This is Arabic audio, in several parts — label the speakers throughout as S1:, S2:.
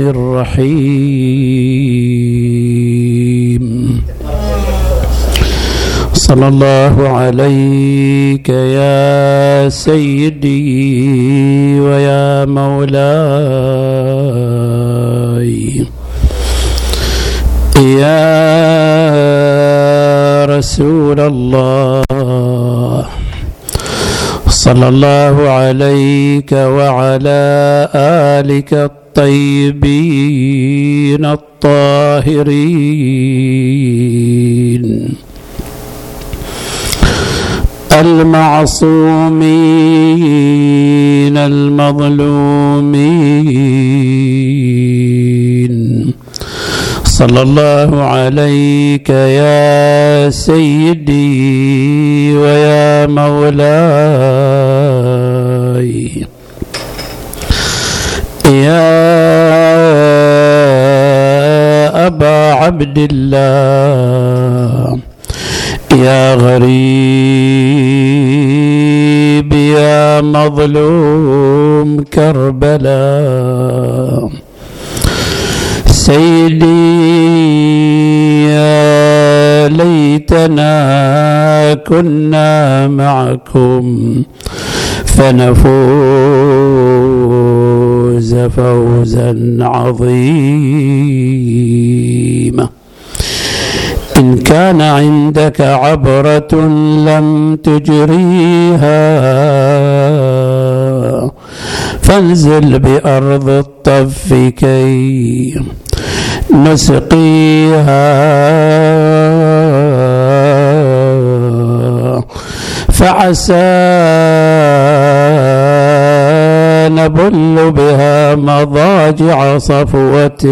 S1: الرحيم. صلى الله عليك يا سيدي ويا مولاي. يا رسول الله. صلى الله عليك وعلى آلك الطيبين الطاهرين. المعصومين المظلومين. صلى الله عليك يا سيدي ويا مولاي. يا أبا عبد الله. يا غريب يا مظلوم كربلاء. سيدي يا ليتنا كنا معكم فنفوز فوزا عظيما. إن كان عندك عبرة لم تجريها فانزل بأرض الطف كي نسقيها. فعسى نبل بها مضاجع صفوة.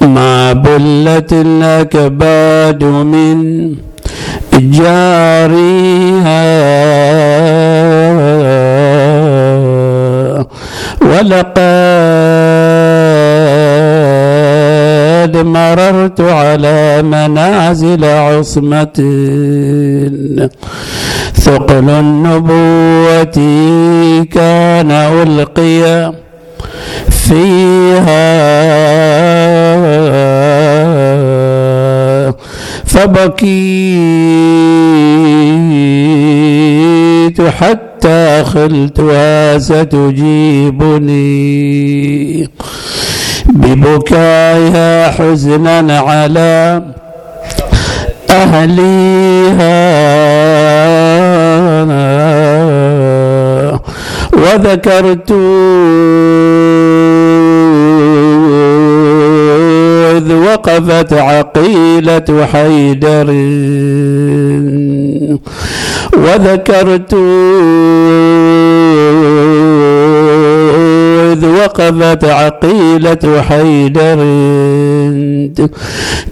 S1: ما بلت الأكباد من جاريها. ولقد مررت على منازل عصمة. ثقل النبوة كان ألقي فيها. فبكيت حتى خلتها ستجيبني. ببكائها حزنا على أهليها. وذكرت إذ وقفت عقيلة حيدر. وذكرت إذ وقفت عقيلة حيدر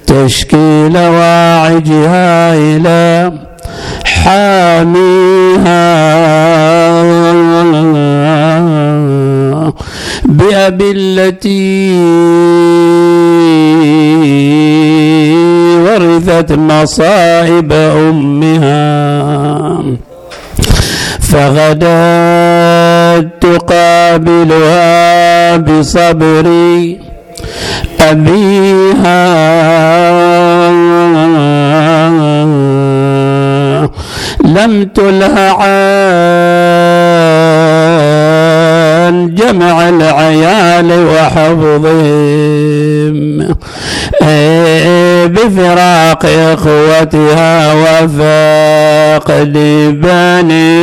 S1: تشكي لواعجها إلى حاميها بأبي التي ورثت مصائب أمها فغدت تقابلها بصبر أبيها. لم تله عن جمع العيال وحفظهم. بفراق إخوتها وفاقد بني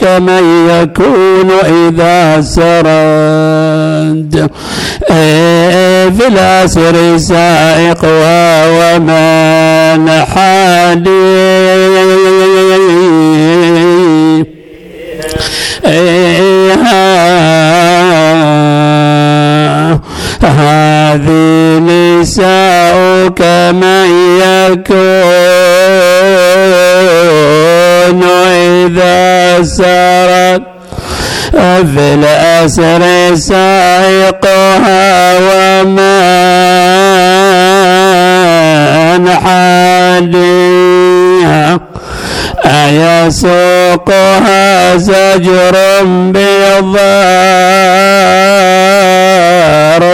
S1: نساؤك من يكون إذا سرد في الأسر سائق ومن حادي هذه نساؤك من في الأسر سائقها ومن حاديها أيسوقها زجر بالضار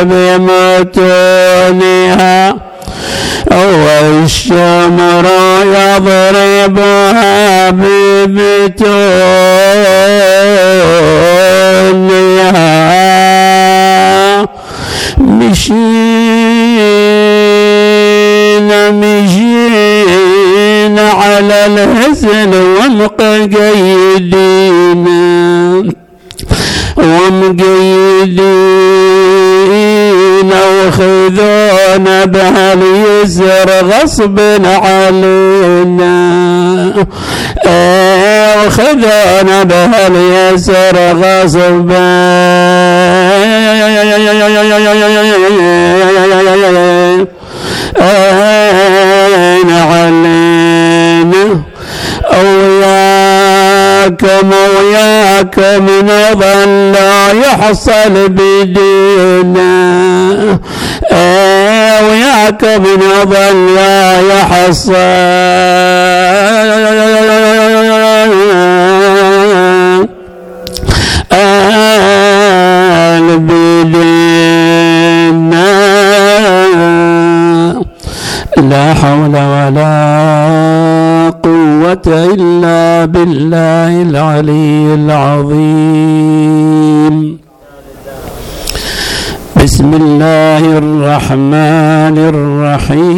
S1: بمتونها والشمر يضربها ببتونها مشينا مشينا على الهزل ومقيدين. ومقيدين وخذونا بهاليسر غصب علينا. إيه وخذونا بهاليسر غصب. وياكم نظل لا يحصل بدينا وياكم نظل لا يحصل. بالله العلي العظيم. بسم الله الرحمن الرحيم.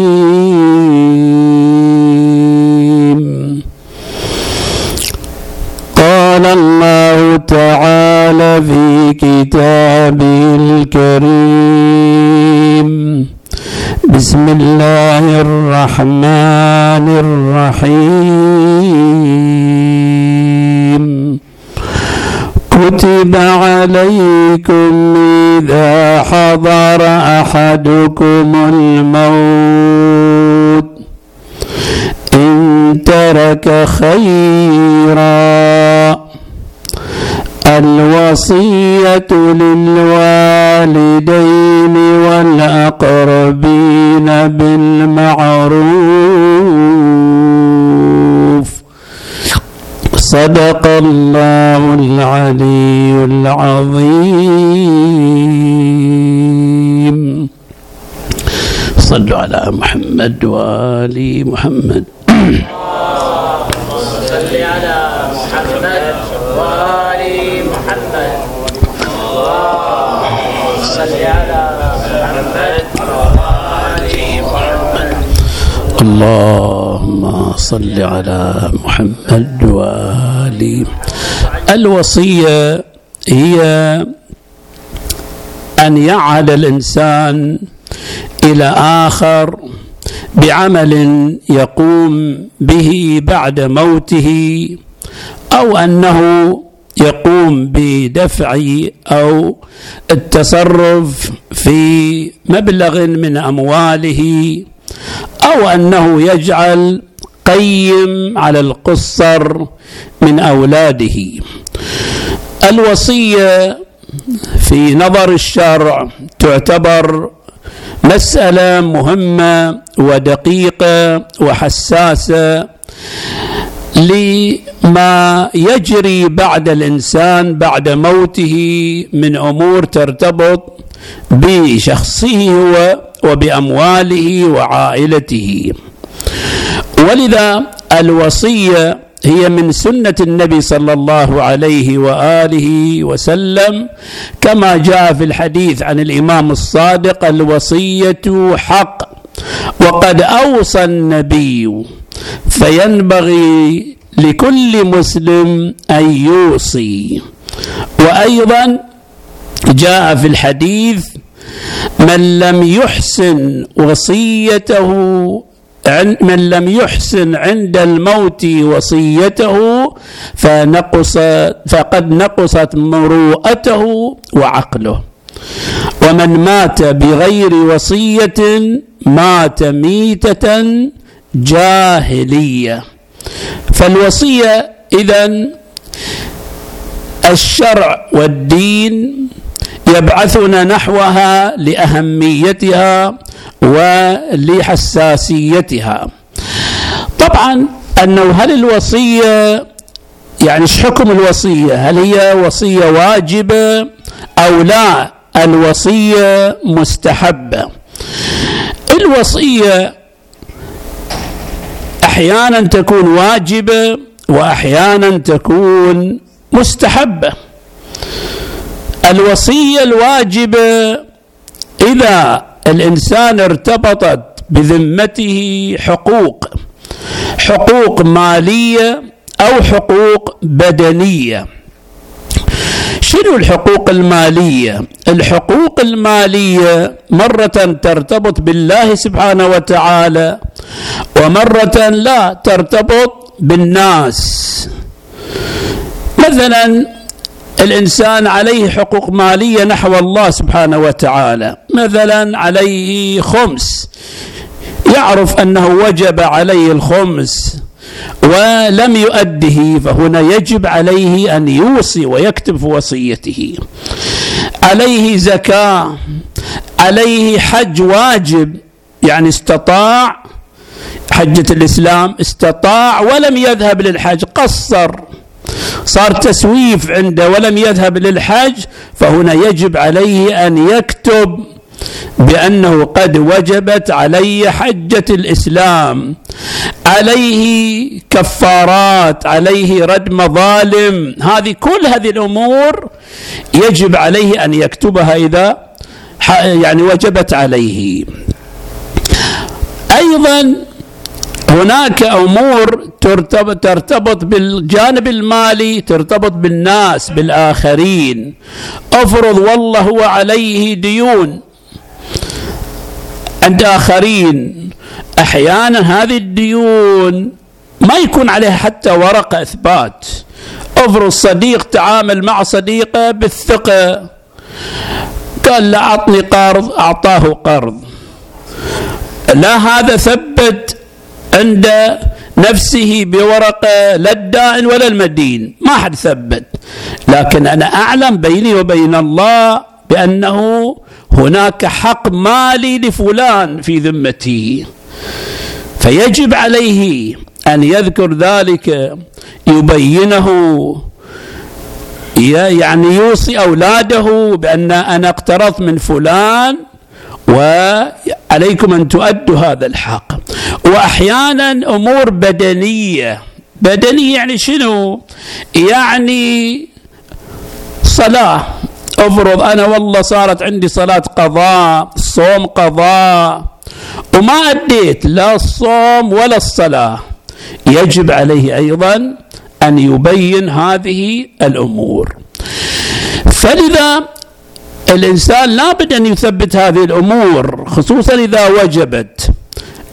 S1: قال الله تعالى في كتابه الكريم بسم الله الرحمن الرحيم. كتب عليكم إذا حضر أحدكم الموت إن ترك خيرا. الوصية للوالدين والأقربين بالمعروف. صدق الله العلي العظيم. صلوا على محمد وآل محمد.
S2: صل على محمد وآل محمد. صل على
S1: اللهم صل على محمد وآل. الوصية هي أن يعهد الإنسان إلى آخر بعمل يقوم به بعد موته أو أنه يقوم بدفع أو التصرف في مبلغ من أمواله. أو أنه يجعل قيم على القصر من أولاده. الوصية في نظر الشرع تعتبر مسألة مهمة ودقيقة وحساسة لما يجري بعد الإنسان بعد موته من أمور ترتبط بشخصه هو وبأمواله وعائلته. ولذا الوصية هي من سنة النبي صلى الله عليه وآله وسلم كما جاء في الحديث عن الإمام الصادق الوصية حق وقد أوصى النبي فينبغي لكل مسلم أن يوصي. وأيضا جاء في الحديث من لم يحسن وصيته من لم يحسن عند الموت وصيته فنقص فقد نقصت مروءته وعقله. ومن مات بغير وصية مات ميتة جاهلية. فالوصية إذا الشرع والدين يبعثنا نحوها لأهميتها ولحساسيتها. طبعا أنه هل الوصية يعني إيش حكم الوصية؟ هل هي وصية واجبة أو لا؟ الوصية مستحبة. الوصية أحيانا تكون واجبة واحيانا تكون مستحبة. الوصية الواجبة إذا الإنسان ارتبطت بذمته حقوق حقوق مالية أو حقوق بدنية. شنو الحقوق المالية؟ الحقوق المالية مرة ترتبط بالله سبحانه وتعالى ومرة لا ترتبط بالناس. مثلا الإنسان عليه حقوق مالية نحو الله سبحانه وتعالى. مثلا عليه خمس. يعرف أنه وجب عليه الخمس ولم يؤده فهنا يجب عليه أن يوصي ويكتب في وصيته. عليه زكاة عليه حج واجب يعني استطاع حجة الإسلام استطاع ولم يذهب للحج قصر. صار تسويف عنده ولم يذهب للحج فهنا يجب عليه أن يكتب بأنه قد وجبت علي حجة الإسلام. عليه كفارات عليه رد مظالم هذه كل هذه الأمور يجب عليه أن يكتبها إذا يعني وجبت عليه. أيضا هناك أمور ترتبط, ترتبط بالجانب المالي ترتبط بالناس بالآخرين. افرض والله هو عليه ديون عند آخرين. أحيانا هذه الديون ما يكون عليها حتى ورقة إثبات. افرض صديق تعامل مع صديقة بالثقة. قال له أعطني قرض أعطاه قرض. لا هذا ثبت عند نفسه بورقة لا الدائن ولا المدين. ما حد ثبت. لكن أنا أعلم بيني وبين الله بأنه هناك حق مالي لفلان في ذمته فيجب عليه أن يذكر ذلك يبينه يعني يوصي أولاده بأن أنا اقترضت من فلان وعليكم أن تؤدوا هذا الحق. وأحيانا أمور بدنية. بدنية يعني شنو؟ يعني صلاة. افرض أنا والله صارت عندي صلاة قضاء صوم قضاء وما أديت لا الصوم ولا الصلاة. يجب عليه أيضا أن يبين هذه الأمور. فلذا الإنسان لابد أن يثبت هذه الأمور خصوصا إذا وجبت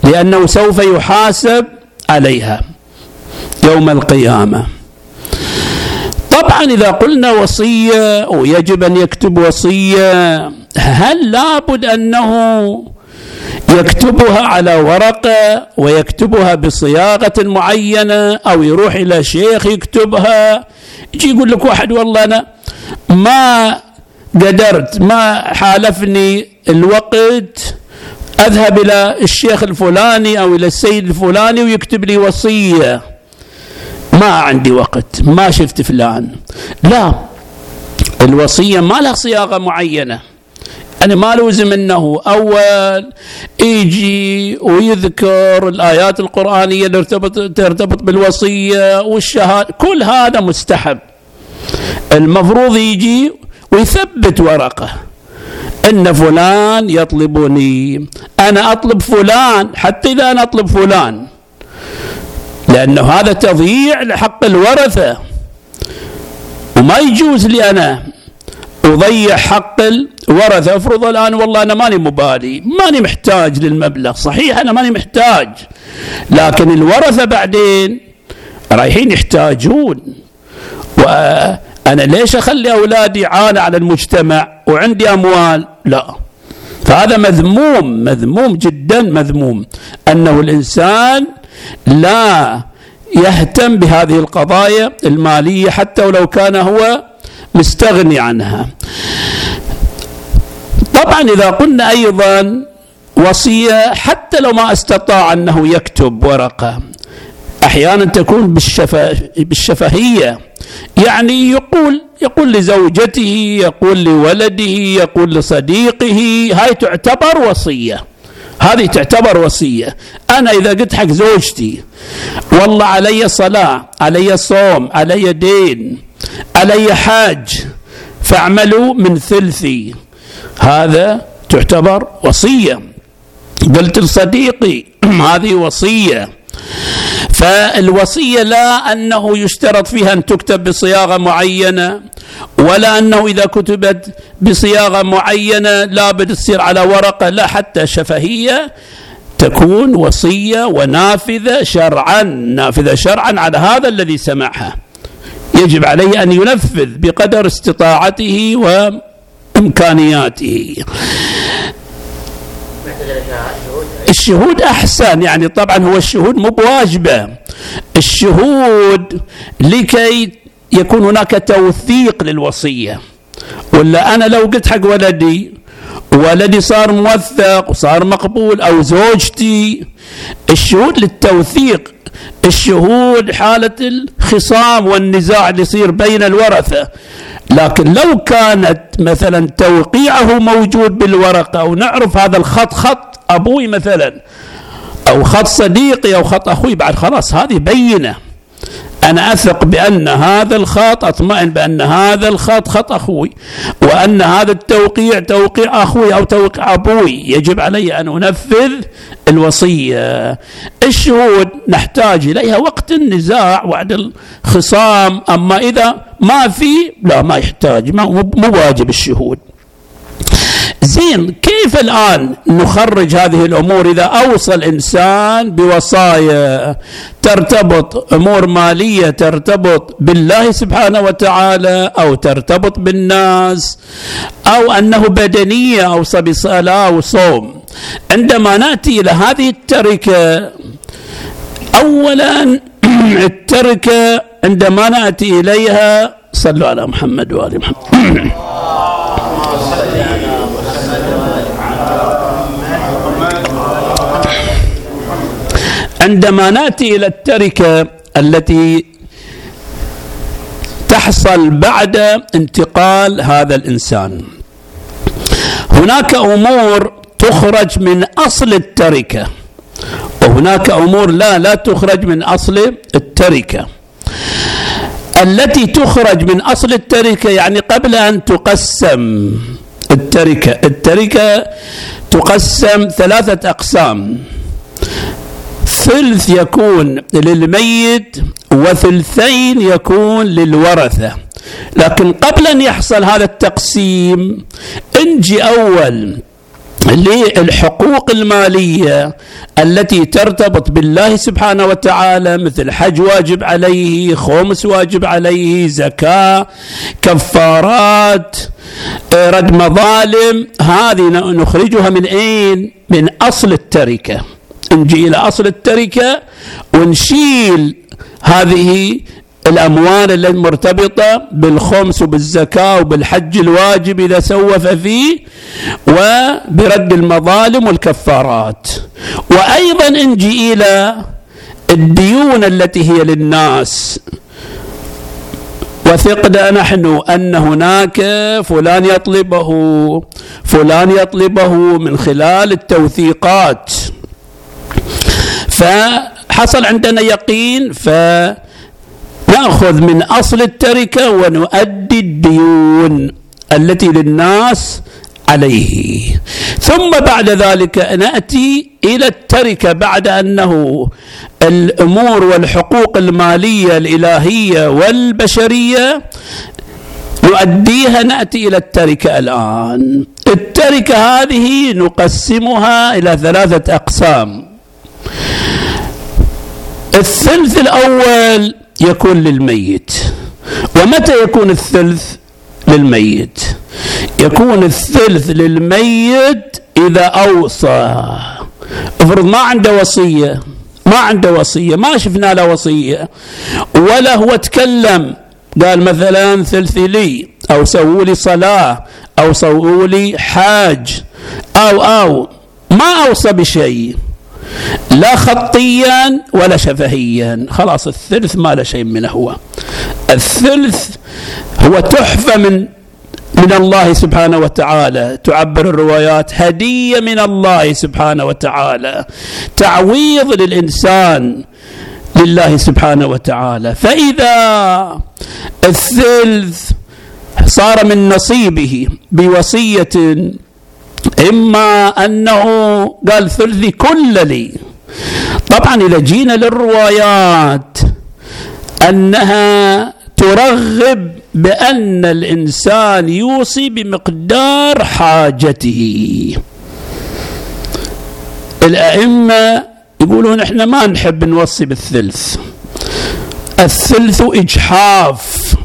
S1: لأنه سوف يحاسب عليها يوم القيامة. طبعا إذا قلنا وصية ويجب أن يكتب وصية هل لابد أنه يكتبها على ورقة ويكتبها بصياغة معينة أو يروح إلى شيخ يكتبها؟ يجي يقول لك واحد والله أنا ما قدرت. ما حالفني الوقت. أذهب إلى الشيخ الفلاني أو إلى السيد الفلاني ويكتب لي وصية. ما عندي وقت. ما شفت فلان. لا. الوصية ما لها صياغة معينة. أنا ما لوزم أنه أول يجي ويذكر الآيات القرآنية اللي ترتبط بالوصية والشهادة. كل هذا مستحب. المفروض يجي ويثبت ورقة. إن فلان يطلبني. أنا أطلب فلان حتى إذا أنا أطلب فلان. لأنه هذا تضييع لحق الورثة. وما يجوز لي أنا أضيع حق الورثة. افرض الآن والله أنا ماني مبالي ماني محتاج للمبلغ. صحيح أنا ماني محتاج لكن الورثة بعدين رايحين يحتاجون. وأنا ليش أخلي أولادي عانى على المجتمع وعندي أموال؟ لا. فهذا مذموم مذموم جدا مذموم. أنه الإنسان لا يهتم بهذه القضايا المالية حتى ولو كان هو مستغني عنها. طبعا إذا قلنا أيضا وصية حتى لو ما استطاع أنه يكتب ورقة أحيانا تكون بالشفه بالشفهية. يعني يقول يقول لزوجته يقول لولده يقول لصديقه هاي تعتبر وصية. هذه تعتبر وصية. أنا إذا قلت حق زوجتي والله علي صلاة علي صوم علي دين علي حاج فاعملوا من ثلثي. هذا تعتبر وصية. قلت لصديقي هذه وصية. فالوصية لا أنه يشترط فيها أن تكتب بصياغة معينة ولا أنه إذا كتبت بصياغة معينة لابد تصير على ورقة لا حتى شفهية تكون وصية ونافذة شرعا نافذة شرعا على هذا الذي سمعها. يجب عليه أن ينفذ بقدر استطاعته وإمكانياته. الشهود أحسن يعني طبعا هو الشهود مو بواجبة. الشهود لكي يكون هناك توثيق للوصية. ولا أنا لو قلت حق ولدي ولدي صار موثق وصار مقبول أو زوجتي الشهود للتوثيق. الشهود حالة الخصام والنزاع اللي يصير بين الورثة. لكن لو كانت مثلا توقيعه موجود بالورقة ونعرف هذا الخط خط أبوي مثلا أو خط صديقي أو خط أخوي بعد خلاص هذه بينة. أنا أثق بأن هذا الخط أطمئن بأن هذا الخط خط أخوي وأن هذا التوقيع توقيع أخوي أو توقيع أبوي. يجب علي أن أنفذ الوصية. الشهود نحتاج إليها وقت النزاع وعد الخصام. أما إذا ما في لا ما يحتاج مو واجب الشهود. زين كيف الآن نخرج هذه الأمور إذا أوصى الإنسان بوصايا ترتبط أمور مالية ترتبط بالله سبحانه وتعالى أو ترتبط بالناس أو أنه بدنية أوصى بصلاة وصوم عندما نأتي إلى هذه التركة أولا التركة عندما نأتي إليها صلوا على محمد وآل محمد. عندما ناتي إلى التركة التي تحصل بعد انتقال هذا الإنسان. هناك أمور تخرج من أصل التركة وهناك أمور لا لا تخرج من أصل التركة. التي تخرج من أصل التركة يعني قبل أن تقسم التركة. التركة تقسم ثلاثة أقسام. ثلث يكون للميت وثلثين يكون للورثة. لكن قبل أن يحصل هذا التقسيم انجي أول للحقوق المالية التي ترتبط بالله سبحانه وتعالى مثل حج واجب عليه خمس واجب عليه زكاة كفارات رد مظالم هذه نخرجها من أين؟ من أصل التركة. نجي إلى أصل التركة ونشيل هذه الأموال المرتبطة بالخمس وبالزكاة وبالحج الواجب إذا سوف فيه وبرد المظالم والكفارات. وأيضا نجي إلى الديون التي هي للناس. وثقنا نحن أن هناك فلان يطلبه فلان يطلبه من خلال التوثيقات. فحصل عندنا يقين فنأخذ من أصل التركة ونؤدي الديون التي للناس عليه. ثم بعد ذلك نأتي إلى التركة بعد أنه الأمور والحقوق المالية الإلهية والبشرية نؤديها نأتي إلى التركة الآن. التركة هذه نقسمها إلى ثلاثة أقسام. الثلث الأول يكون للميت. ومتى يكون الثلث للميت؟ يكون الثلث للميت إذا أوصى. افرض ما عنده وصية ما عنده وصية ما شفنا له وصية. ولا هو تكلم قال مثلا ثلثي لي أو سووا لي صلاة أو سووا لي حاج أو أو ما أوصى بشيء. لا خطيا ولا شفهيا. خلاص الثلث ما له شيء منه هو. الثلث هو تحفة من من الله سبحانه وتعالى. تعبر الروايات هدية من الله سبحانه وتعالى. تعويض للإنسان لله سبحانه وتعالى. فإذا الثلث صار من نصيبه بوصية إما أنه قال ثلثي كل لي. طبعا إذا جينا للروايات أنها ترغب بأن الإنسان يوصي بمقدار حاجته. الأئمة يقولون إحنا ما نحب نوصي بالثلث. الثلث إجحاف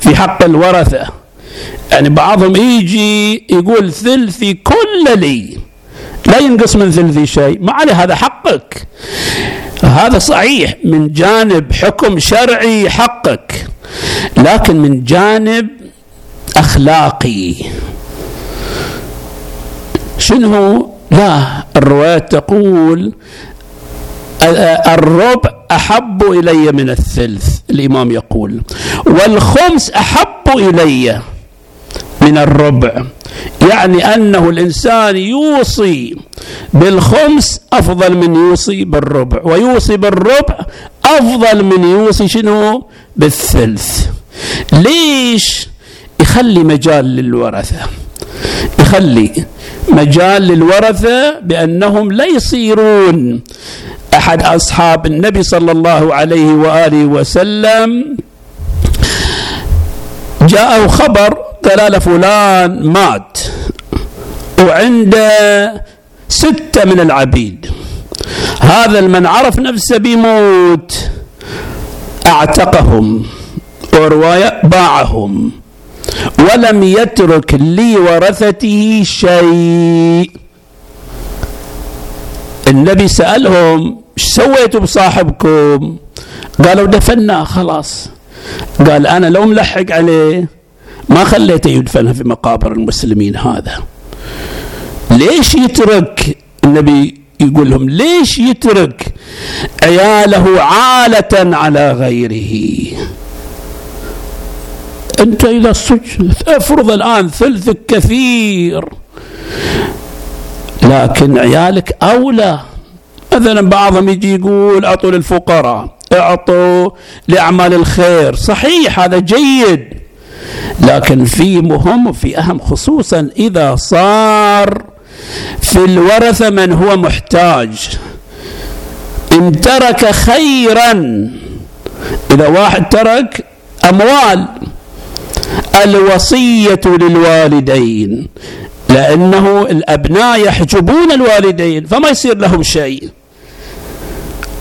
S1: في حق الورثة. يعني بعضهم يجي يقول ثلثي كل لي. لا ينقص من ثلثي شيء. ما عليه هذا حقك. هذا صحيح. من جانب حكم شرعي حقك. لكن من جانب أخلاقي. شنو؟ لا الروايات تقول الربع أحب إلي من الثلث الإمام يقول. والخمس أحب إلي. من الربع يعني أنه الإنسان يوصي بالخمس أفضل من يوصي بالربع ويوصي بالربع أفضل من يوصي شنو؟ بالثلث. ليش؟ يخلي مجال للورثة. يخلي مجال للورثة بأنهم لا يصيرون. أحد أصحاب النبي صلى الله عليه وآله وسلم جاءه خبر قال فلان مات. وعنده ستة من العبيد. هذا من عرف نفسه بيموت. أعتقهم. ورواية باعهم. ولم يترك لورثته شيء. النبي سألهم إيش سويتوا بصاحبكم؟ قالوا دفناه خلاص. قال أنا لو ملحق عليه. ما خليته يدفن في مقابر المسلمين هذا. ليش يترك؟ النبي يقول لهم ليش يترك؟ عياله عالة على غيره. أنت إذا افرض الآن ثلثك كثير لكن عيالك أولى. مثلا بعضهم يجي يقول أعطوا للفقراء أعطوا لأعمال الخير. صحيح هذا جيد. لكن في مهم وفي أهم خصوصا إذا صار في الورثة من هو محتاج. إن ترك خيرا إذا واحد ترك أموال الوصية للوالدين لأنه الأبناء يحجبون الوالدين فما يصير لهم شيء.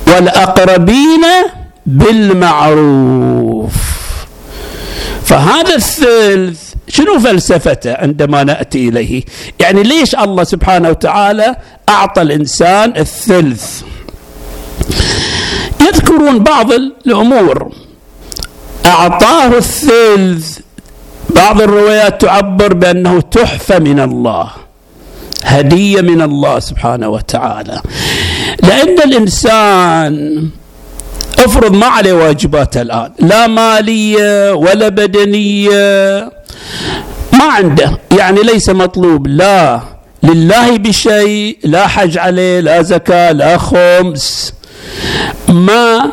S1: والأقربين بالمعروف. فهذا الثلث شنو فلسفته عندما نأتي إليه؟ يعني ليش الله سبحانه وتعالى أعطى الإنسان الثلث؟ يذكرون بعض الأمور أعطاه الثلث بعض الروايات تعبر بأنه تحفة من الله هدية من الله سبحانه وتعالى لأن الإنسان افرض ما عليه واجبات الآن لا مالية ولا بدنية ما عنده. يعني ليس مطلوب لا لله بشيء لا حج عليه لا زكاة لا خمس. ما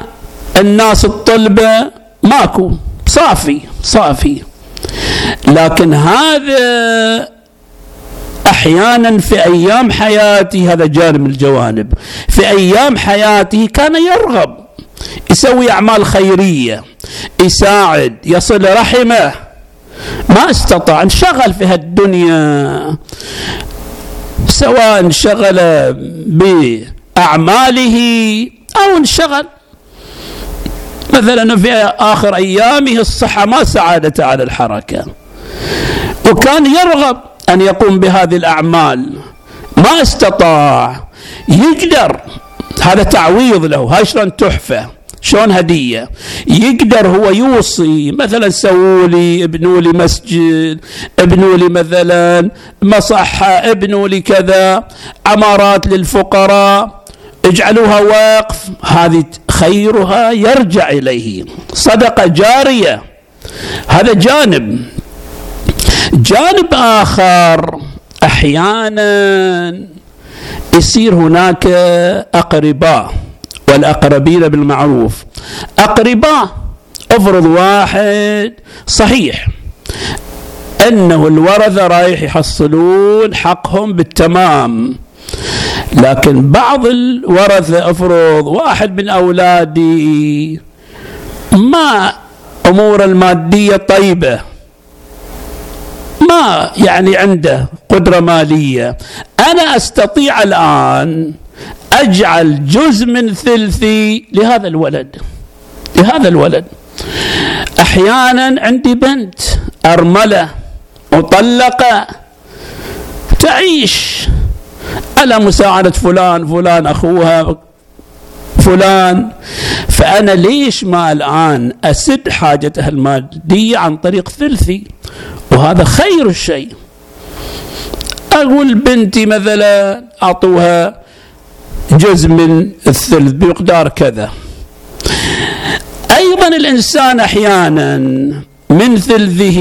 S1: الناس الطلبة ماكو صافي صافي. لكن هذا أحيانا في أيام حياته هذا جانب الجوانب في أيام حياته كان يرغب. يسوي أعمال خيرية يساعد يصل رحمه ما استطاع انشغل في هالدنيا. سواء انشغل بأعماله أو انشغل. مثلا في آخر أيامه الصحة ما ساعدته على الحركة. وكان يرغب أن يقوم بهذه الأعمال. ما استطاع يقدر هذا تعويض له. هاي شلون تحفة؟ شلون هدية؟ يقدر هو يوصي مثلا سووا لي ابنوا لي مسجد ابنوا لي مثلا مصحة ابنوا لي كذا عمارات للفقراء اجعلوها وقف هذه خيرها يرجع إليه. صدقة جارية. هذا جانب. جانب آخر. أحيانا يصير هناك أقرباء والأقربين بالمعروف. أقرباء أفرض واحد صحيح أنه الورثة رايح يحصلون حقهم بالتمام لكن بعض الورثة أفرض واحد من أولادي ما أمور المادية طيبة ما يعني عنده قدرة مالية. أنا أستطيع الآن أجعل جزء من ثلثي لهذا الولد لهذا الولد. أحيانا عندي بنت أرملة مطلقة تعيش على مساعدة فلان فلان أخوها فلان. فأنا ليش ما الآن أسد حاجتها المادية عن طريق ثلثي؟ وهذا خير الشيء. أقول بنتي مثلا أعطوها جزء من الثلث بمقدار كذا. أيضا الإنسان أحيانا من ثلثه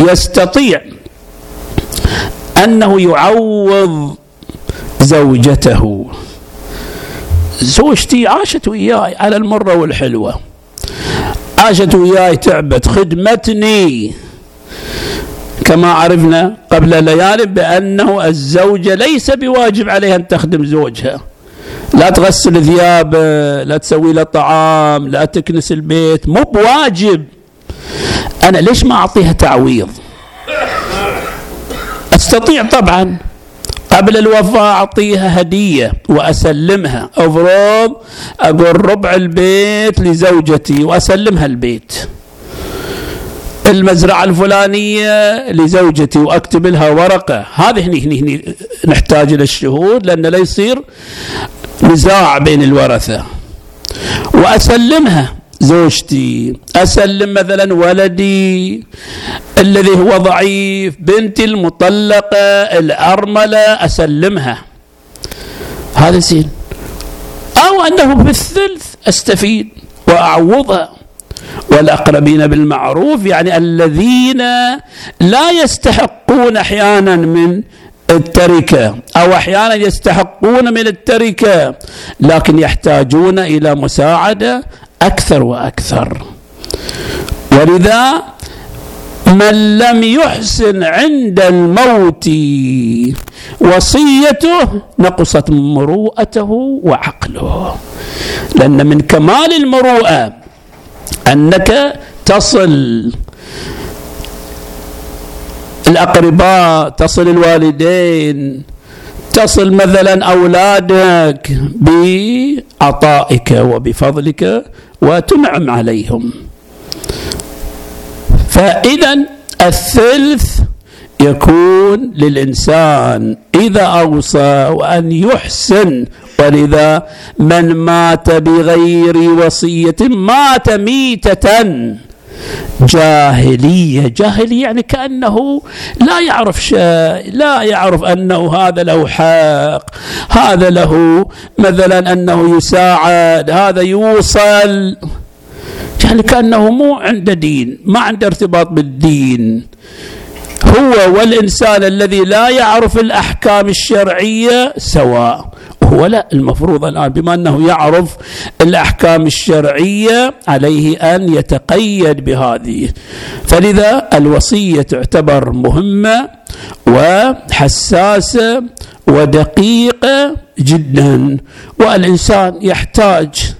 S1: يستطيع أنه يعوض زوجته. زوجتي عاشت وياي على المرة والحلوة. عاشت وياي تعبت خدمتني. كما عرفنا قبل ليال بأنه الزوجة ليس بواجب عليها أن تخدم زوجها. لا تغسل ثيابه لا تسوي له طعام لا تكنس البيت مو بواجب. أنا ليش ما أعطيها تعويض؟ أستطيع طبعا. قبل الوفاة أعطيها هدية وأسلمها. أفرض أقول ربع البيت لزوجتي وأسلمها البيت. المزرعة الفلانية لزوجتي وأكتب لها ورقة. هذه هني هني, هني نحتاج إلى الشهود لأن لا يصير نزاع بين الورثة. وأسلمها زوجتي. أسلم مثلا ولدي الذي هو ضعيف بنتي المطلقة الأرملة أسلمها. هذا زين. أو أنه بالثلث أستفيد وأعوضها. والأقربين بالمعروف يعني الذين لا يستحقون أحيانا من التركة أو أحيانا يستحقون من التركة لكن يحتاجون إلى مساعدة أكثر وأكثر. ولذا من لم يحسن عند الموت وصيته نقصت مروءته وعقله. لأن من كمال المروءة أنك تصل. الأقرباء تصل الوالدين تصل مثلا أولادك بعطائك وبفضلك وتنعم عليهم. فإذا الثلث يكون للإنسان إذا أوصى وأن يحسن ولذا من مات بغير وصية مات ميتة. جاهلية جاهلية يعني كأنه لا يعرف شيء لا يعرف أنه هذا له حق هذا له مثلا أنه يساعد هذا يوصل. يعني كأنه مو عنده دين ما عنده ارتباط بالدين. هو والإنسان الذي لا يعرف الأحكام الشرعية سواء هو لا المفروض الآن بما أنه يعرف الأحكام الشرعية عليه أن يتقيد بهذه. فلذا الوصية تعتبر مهمة وحساسة ودقيقة جدا والإنسان يحتاج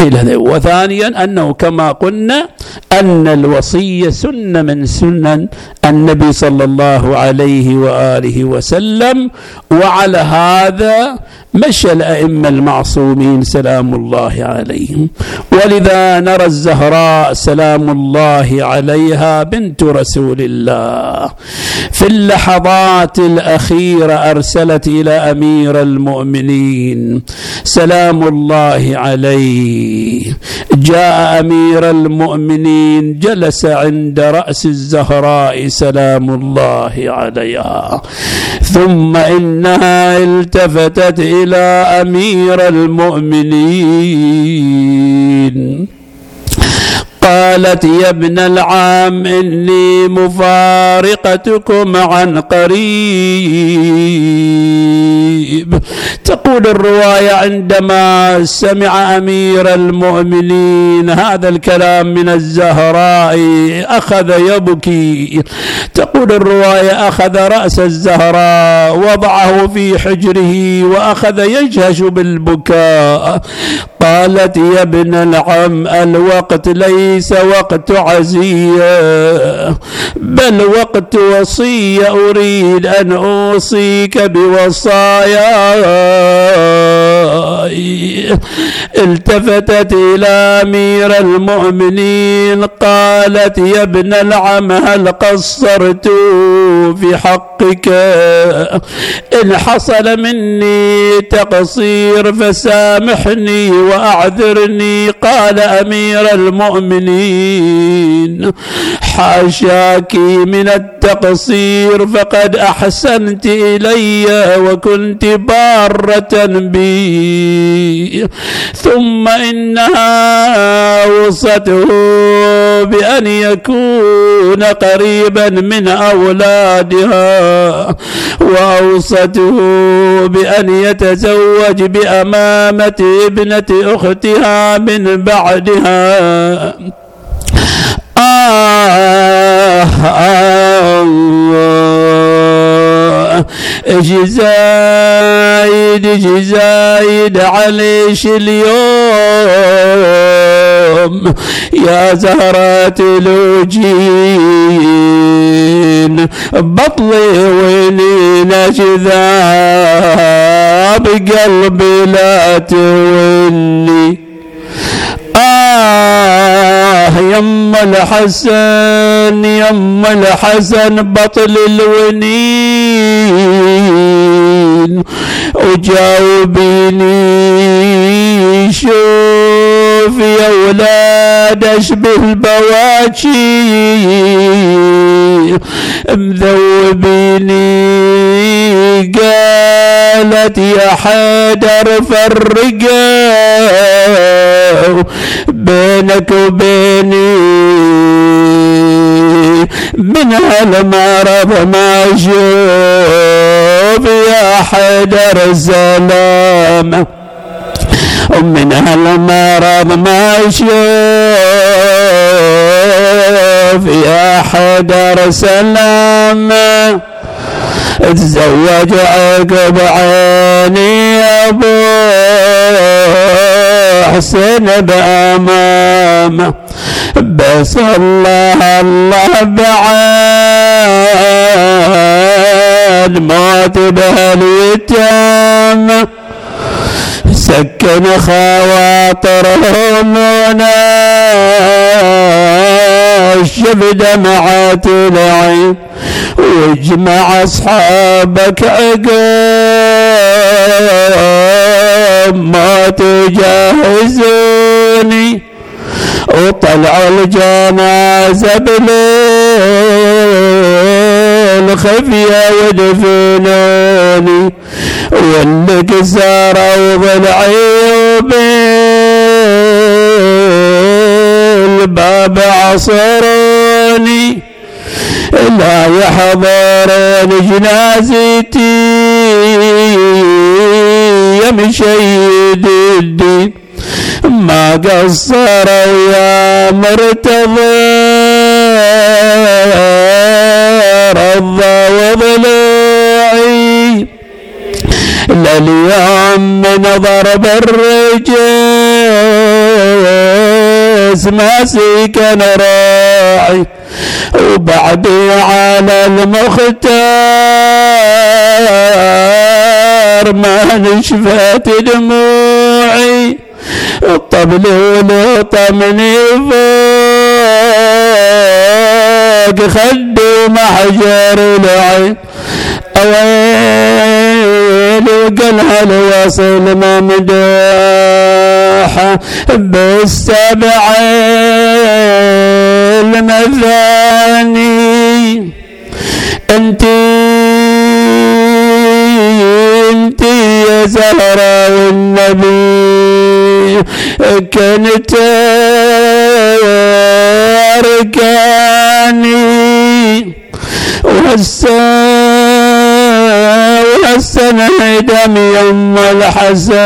S1: إلى هذا وثانيا أنه كما قلنا أن الوصية سنة من سنن النبي صلى الله عليه وآله وسلم وعلى هذا مشى الأئمة المعصومين سلام الله عليهم. ولذا نرى الزهراء سلام الله عليها بنت رسول الله. في اللحظات الأخيرة أرسلت إلى أمير المؤمنين سلام الله عليه. جاء أمير المؤمنين جلس عند رأس الزهراء سلام الله عليها. ثم إنها التفتت إلى أمير المؤمنين. قالت يا ابن العام إني مفارقتكم عن قريب. تقول الرواية عندما سمع أمير المؤمنين هذا الكلام من الزهراء أخذ يبكي. تقول الرواية أخذ رأس الزهراء وضعه في حجره وأخذ يجهش بالبكاء. قالت يا ابن العم الوقت ليس وقت عزية بل وقت وصية. أريد أن أوصيك بوصايا التفتت إلى أمير المؤمنين قالت يا ابن العم هل قصرت في حقك؟ إن حصل مني تقصير فسامحني وأعذرني. قال أمير المؤمنين حاشاك من التقصير فقد أحسنت إلي وكنت بارة بي. ثم إنها وصته بأن يكون قريبا من أولادها وأوصته بأن يتزوج بأمامة ابنة أختها من بعدها. آه آه إيش زايد إيش زايد عليش اليوم. يا زهرة الوجين. بطلي ولينا جذاب قلبي لا تولي. آه يم الحسن يم الحسن بطل الونين. وجاوبيني شوف يا ولاد اشبه البواكي مذوبيني قالت يا حيدر فرقوا بينك وبيني من هالمرض ما أشوف يا حيدر السلام ومن هالمرض ما أشوف يا حيدر سلام تزوج عقب عيني أبو حسين بامامه بس الله الله بعد موت بهاليتامه سكن خواطرهم وناش بدمعات العين واجمع أصحابك عقاب ما تجهزوني وطلعوا الجنازة بليل خفية ودفنوني واللي ساروا ضلعي وبالباب عصروني لا يحضرون جنازتي. يا مشيد الدين ما قصروا يا مرتضى. رضى وضلوعي لليوم من ضرب الرجس ما سكن راعي وبعدي على المختار ما نشفت دموعي. الطبل ولطمني فوق خدي محجر العين. وقالها الوصل ما مدوحه بالسبع المثاني أنت أنت يا زهرة والنبي كنت أركاني. وهسه دم يم الحسن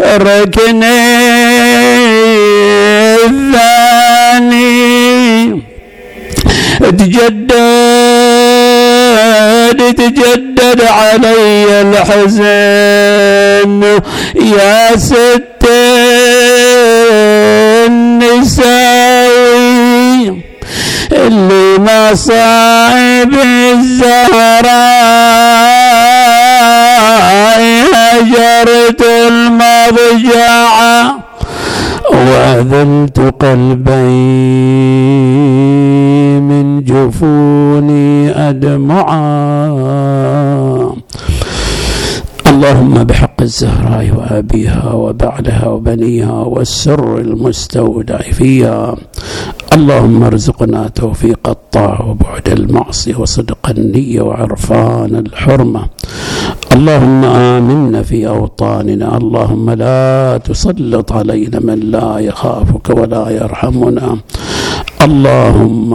S1: ركني الثاني. تجدد تجدد علي الحزن يا ست النساوي اللي مصايب الزهراء هجرت المضجعه وأذلت قلبي من جفوني أدمعا اللهم بحق الزهراء وأبيها وبعلها وبنيها والسر المستودع فيها. اللهم ارزقنا توفيق الطاعة وبعد المعصية وصدق النية وعرفان الحرمة. اللهم آمنا في أوطاننا. اللهم لا تسلط علينا من لا يخافك ولا يرحمنا. اللهم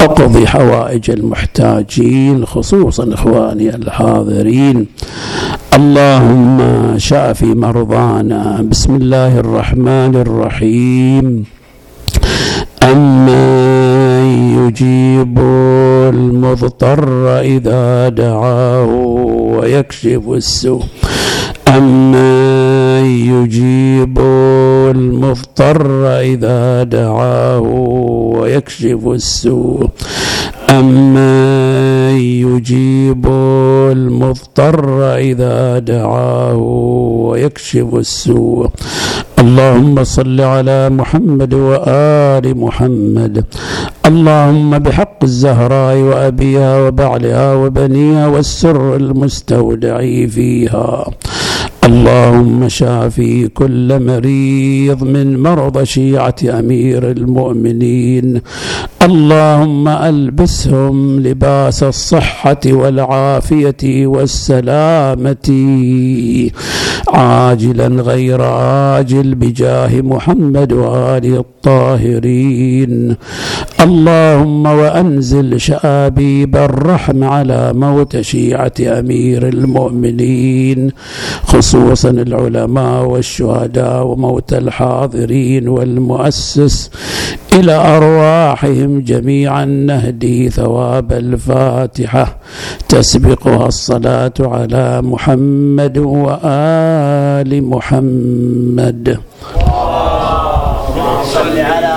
S1: اقضي حوائج المحتاجين خصوصا إخواني الحاضرين. اللهم شافي مرضانا. بسم الله الرحمن الرحيم. أما يجيب المضطر إذا دعاه ويكشف السوء. أما يجيب المضطر إذا دعاه ويكشف السوء. أما يجيب المضطر إذا دعاه ويكشف السوء. اللهم صل على محمد وآل محمد. اللهم بحق الزهراء وأبيها وبعلها وبنيها والسر المستودع فيها. اللهم شافي كل مريض من مرضى شيعة أمير المؤمنين. اللهم ألبسهم لباس الصحة والعافية والسلامة. عاجلا غير عاجل بجاه محمد وآله الطاهرين. اللهم وأنزل شآبيب الرحم على موت شيعة أمير المؤمنين خصوصا العلماء والشهداء وموت الحاضرين والمؤسس. إلى أرواحهم جميعا نهدي ثواب الفاتحة. تسبقها الصلاة على محمد وآل محمد.
S2: صل على